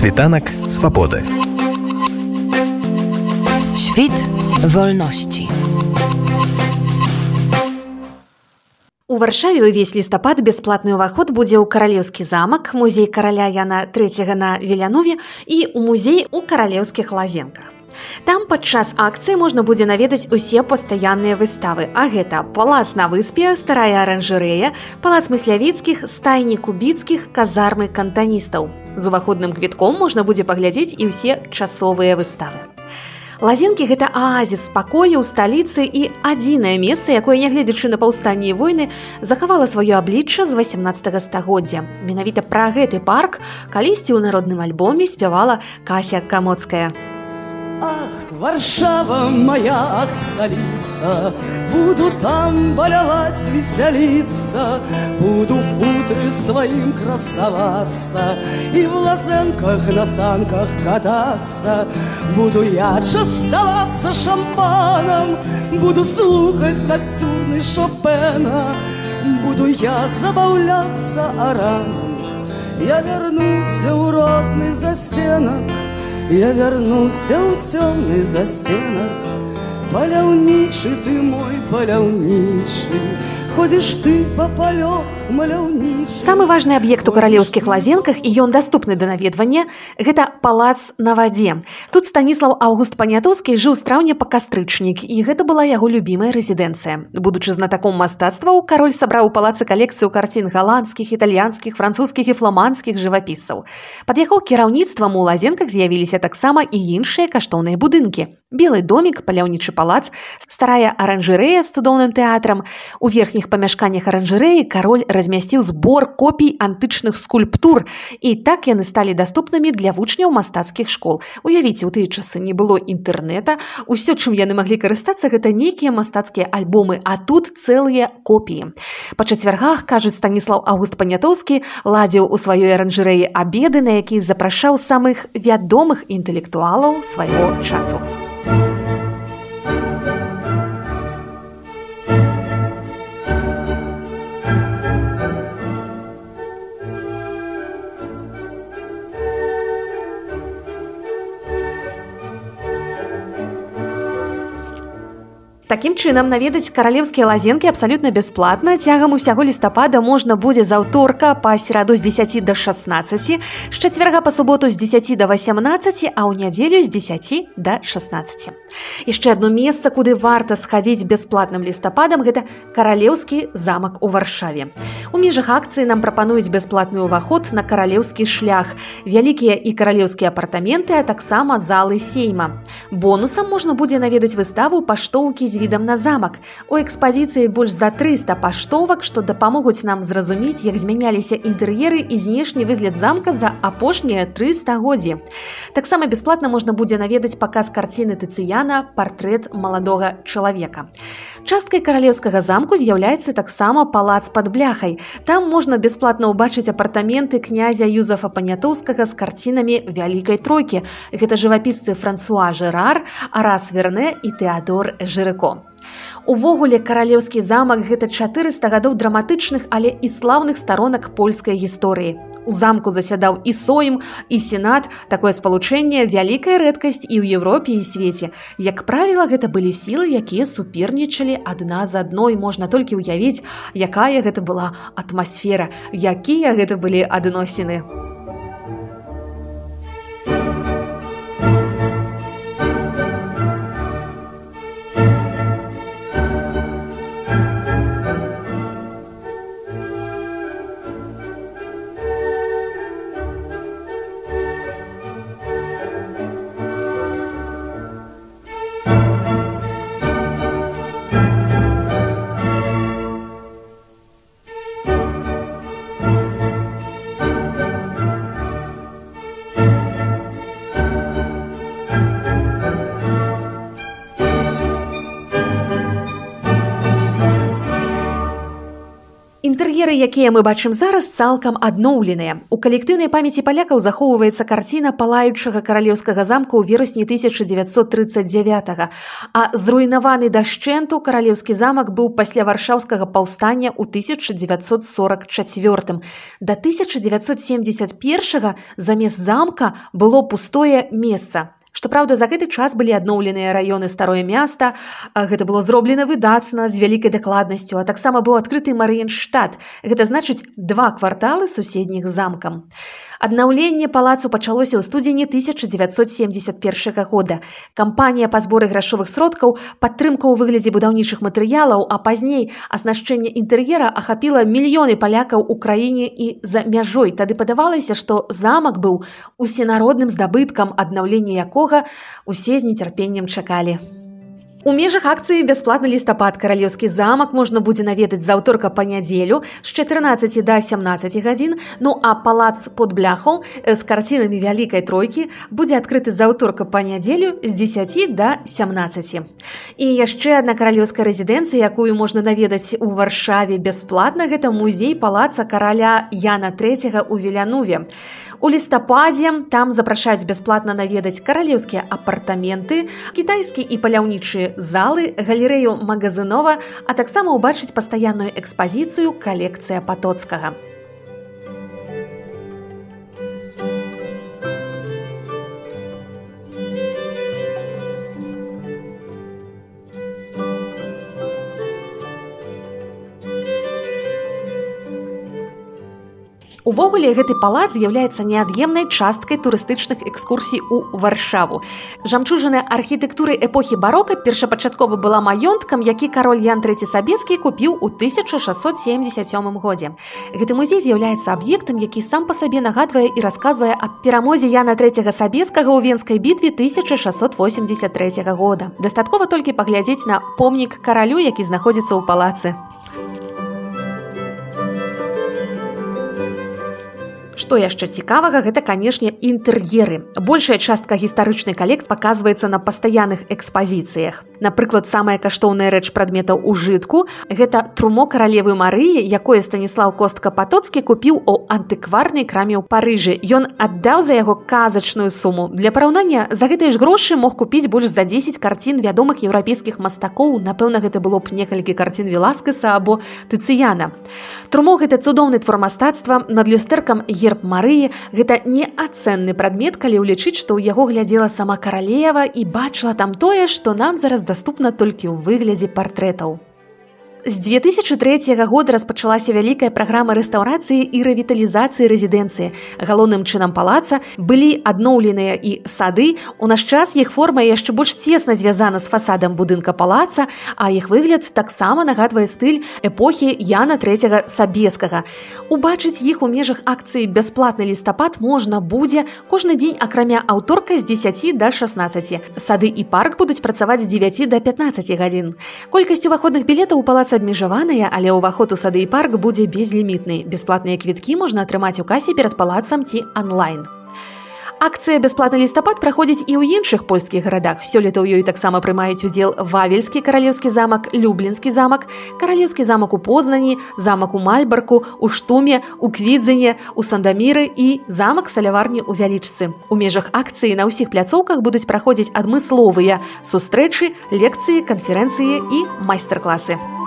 Світанак свабоды. Świt wolności. У варшаве ўвесь лістапад бясплатны ўваход будзе ў каралеўскі замак, музей караля Яна трэцяга на Велянове і ў музей у каралеўскіх лазенках. Там падчас акцыі можна будзе наведаць усе пастаянныя выставы, а гэта палац на выспе, старая аранжырэя, палац мыслявіцкіх, стайні кубіцкіх, казармы кантаністаў. З уваходным квітком можна будзе паглядзець і ўсе часовыя выставы. Лазенкі гэта аазіс спакою ў сталіцы і адзінае месца, якое, нягледзячы на паўстанні войны, захавала сваё аблічча з 18 стагоддзя. Менавіта пра гэты парк калісьці ў народным альбоме спявала Кася Камоцкая. Ах, Варшава моя, ах, столица, Буду там болевать, веселиться, Буду в футре своим красоваться И в лозенках на санках кататься. Буду я частоваться шампаном, Буду слухать ноктюрный Шопена, Буду я забавляться араном. Я вернусь у родный застенок, я вернулся ў цёмны застенак паляўнічы ты мой паляўнічы ходишь ты по палёх маляўніч самы важны аб'ект у каралеўскіх лазенках і ён даступны да наведвання гэта палац на вадзе тут станіслав август панятоўскі жыў з траўня па кастрычнік і гэта была яго любімая рэзідэнцыя будучы знатаком мастацтва у кароль сабраў у палацы калекцыю карцін галандскіх італьянскіх французскіх і фламандскіх жывапісцаў пад яго кіраўніцтвам у лазенках з'явіліся таксама і іншыя каштоўныя будынкі белый домик паляўнічы палац старая аранжырэя з цудоўным тэатрам у верхніх памяшканнях аранжырэі кароль размясціў збор копій антычных скульптур. І так яны сталі даступнымі для вучняў мастацкіх школ. Уявіце у тыя часы не было інтэрнэта усё чым яны маглі карыстацца гэта нейкія мастацкія альбомы а тут цэлыя копіі. Па чацвяргах кажуць станіслав август панятоўскі ладзіў у сваёй аранжырэі абеды на які запрашаў самых вядомых інтэлектуалаў свайго часу Такім чынам наведаць каралеўскія лазенкі абсалютна бясплатна. Цягам усяго лістапада можна будзе з аўторка па сераду з 10 до 16 з чацверга па суботу з 10 до 18 а ў нядзелю з 10 до 16 яшчэ одно месца куды варта схадзіць бясплатным лістападам гэта каралеўскі замак у варшаве. У межах акцыі нам прапануюць бясплатны ўваход на каралеўскі шлях. Вялікія і каралеўскія апартаменты а таксама залы сейма. Бонусам можна будзе наведаць выставу паштоўкі з відам на замак. У экспазіцыі больш за 300 паштовак, што дапамогуць нам зразумець, як змяняліся інтэр'еры і знешні выгляд замка за апошнія 300 годдзі. Таксама бясплатна можна будзе наведаць паказ карціны тыцыяна партрэт маладога чалавека. Часткай каралеўскага замку з'яўляецца таксама палац пад бляхай. Там можна бясплатна ўбачыць апартаменты князя Юзафа панятоўскага з карцінамі вялікай тройкі. Гэта жывапісцы Франсуа Жэрар, Арас Верне і Тэадор Жырыко. Увогуле каралеўскі замак гэта 400 гадоў драматычных, але і слаўных старонак польскай гісторыі. У замку засядаў і соем і сенат, такое спалучэнне вялікая рэдкасць і ў Еўропе і свеце. Як правіла, гэта былі сілы, якія супернічалі адна з адной можна толькі ўявіць, якая гэта была атмасфера, якія гэта былі адносіны. Інтэр'еры якія мы бачым зараз цалкам адноўленыя. У калектыўнай памяці палякаў захоўваецца карціна палаючага каралеўскага замка ў верасні 1939 а зруйнаваны дашчэнту каралеўскі замак быў пасля варшаўскага паўстання ў 1944 да 1971 замест замка было пустое месца Што праўда, за гэты час былі адноўленыя раёны старое места. Гэта было зроблена выдацна з вялікай дакладнасцю, а таксама быў адкрыты Марыенштат. Гэта значыць два кварталы суседніх замкам. Аднаўленне палацу пачалося ў студзені 1971 года. Кампанія па зборы грашовых сродкаў, падтрымка ў выглядзе будаўнічых матэрыялаў, а пазней аснашчэнне інтэр'ера ахапіла мільёны палякаў у краіне і за мяжой. Тады падавалася, што замак быў усенародным здабыткам аднаўлення якога усе з нецярпеннем чакалі. У межах акцыі бясплатны лістапад каралеўскі замак можна будзе наведаць з аўторка па нядзелю з 14 да 17 гадзін. Ну а палац под бляхаў з карцінамі вялікай тройкі будзе адкрыты з аўторка па нядзелю з 10 да 17. І яшчэ адна каралеўская рэзідэнцыя, якую можна наведаць у варшаве бясплатна гэта музей палаца караля Яна трэцяга ў велянуве. У лістападзе там запрашаюць бясплатна наведаць каралеўскія апартаменты, кітайскі і паляўнічыя залы, галерэю магазынова, а таксама ўбачыць пастаянную экспазіцыю калекцыя патоцкага. Увогуле гэты палац з'яўляецца неад'емнай часткай турыстычных экскурсій у варшаву. Жамчужаны архітэктуры эпохі барока першапачаткова была маёнткам, які кароль Ян трэці сабескі купіў у 1677 годзе. Гэты музей з'яўляецца аб'ектам, які сам па сабе нагадвае і расказвае аб перамозе Яна трэцяга сабескага ў венскай бітве 1683 года. Дастаткова толькі паглядзець на помнік каралю, які знаходзіцца ў палацы. Што яшчэ цікавага гэта канешне інтэр'еры. Большая частка гістарычнай калект паказваецца на пастаянных экспазіцыях. Напрыклад, самая каштоўная рэч прадметаў ужытку гэта трумо каралевы Марыі, якое станіслав костка патоцкі купіў у антыкварнай краме ў Парыжы. Ён аддаў за яго казачную суму. Для параўнання за гэтыя ж грошы мог купіць больш за 10 карцін вядомых еўрапейскіх мастакоў. Напэўна, гэта было б некалькі карцін веласкаса або тыцыяна. Трумо гэта цудоўны твор мастацтва над люстэркам е герб Марыі гэта неацэнны прадмет, калі ўлічыць, што ў яго глядзела сама каралева і бачыла там тое, што нам зараз даступна толькі ў выглядзе партрэтаў. З 2003 года распачалася вялікая праграма рэстаўрацыі і рэвіталізацыі рэзідэнцыі. Галоўным чынам палаца былі адноўленыя і сады. У наш час іх форма яшчэ больш цесна звязана з фасадам будынка палаца, а іх выгляд таксама нагадвае стыль эпохі Яна трэцяга сабескага. Убачыць іх у межах акцыі бясплатны лістапад можна будзе кожны дзень акрамя аўторка з 10 до 16. Сады і парк будуць працаваць з 9 до 15 гадзін. Колькасць уваходных білетаў у палац Праца абмежаваная, але ўваход у сады і парк будзе безлімітны. Бясплатныя квіткі можна атрымаць у касе перад палацам ці онлайн. Акцыя бясплатны лістапад праходзіць і ў іншых польскіх гарадах. Сёлета ў ёй таксама прымаюць удзел вавельскі каралеўскі замак, люблінскі замак, каралеўскі замак у познані, замак у мальбарку, у штуме, у квідзене, у сандаміры і замак саляварні ў вялічцы. У межах акцыі на ўсіх пляцоўках будуць праходзіць адмысловыя сустрэчы, лекцыі, канферэнцыі і майстар-класы.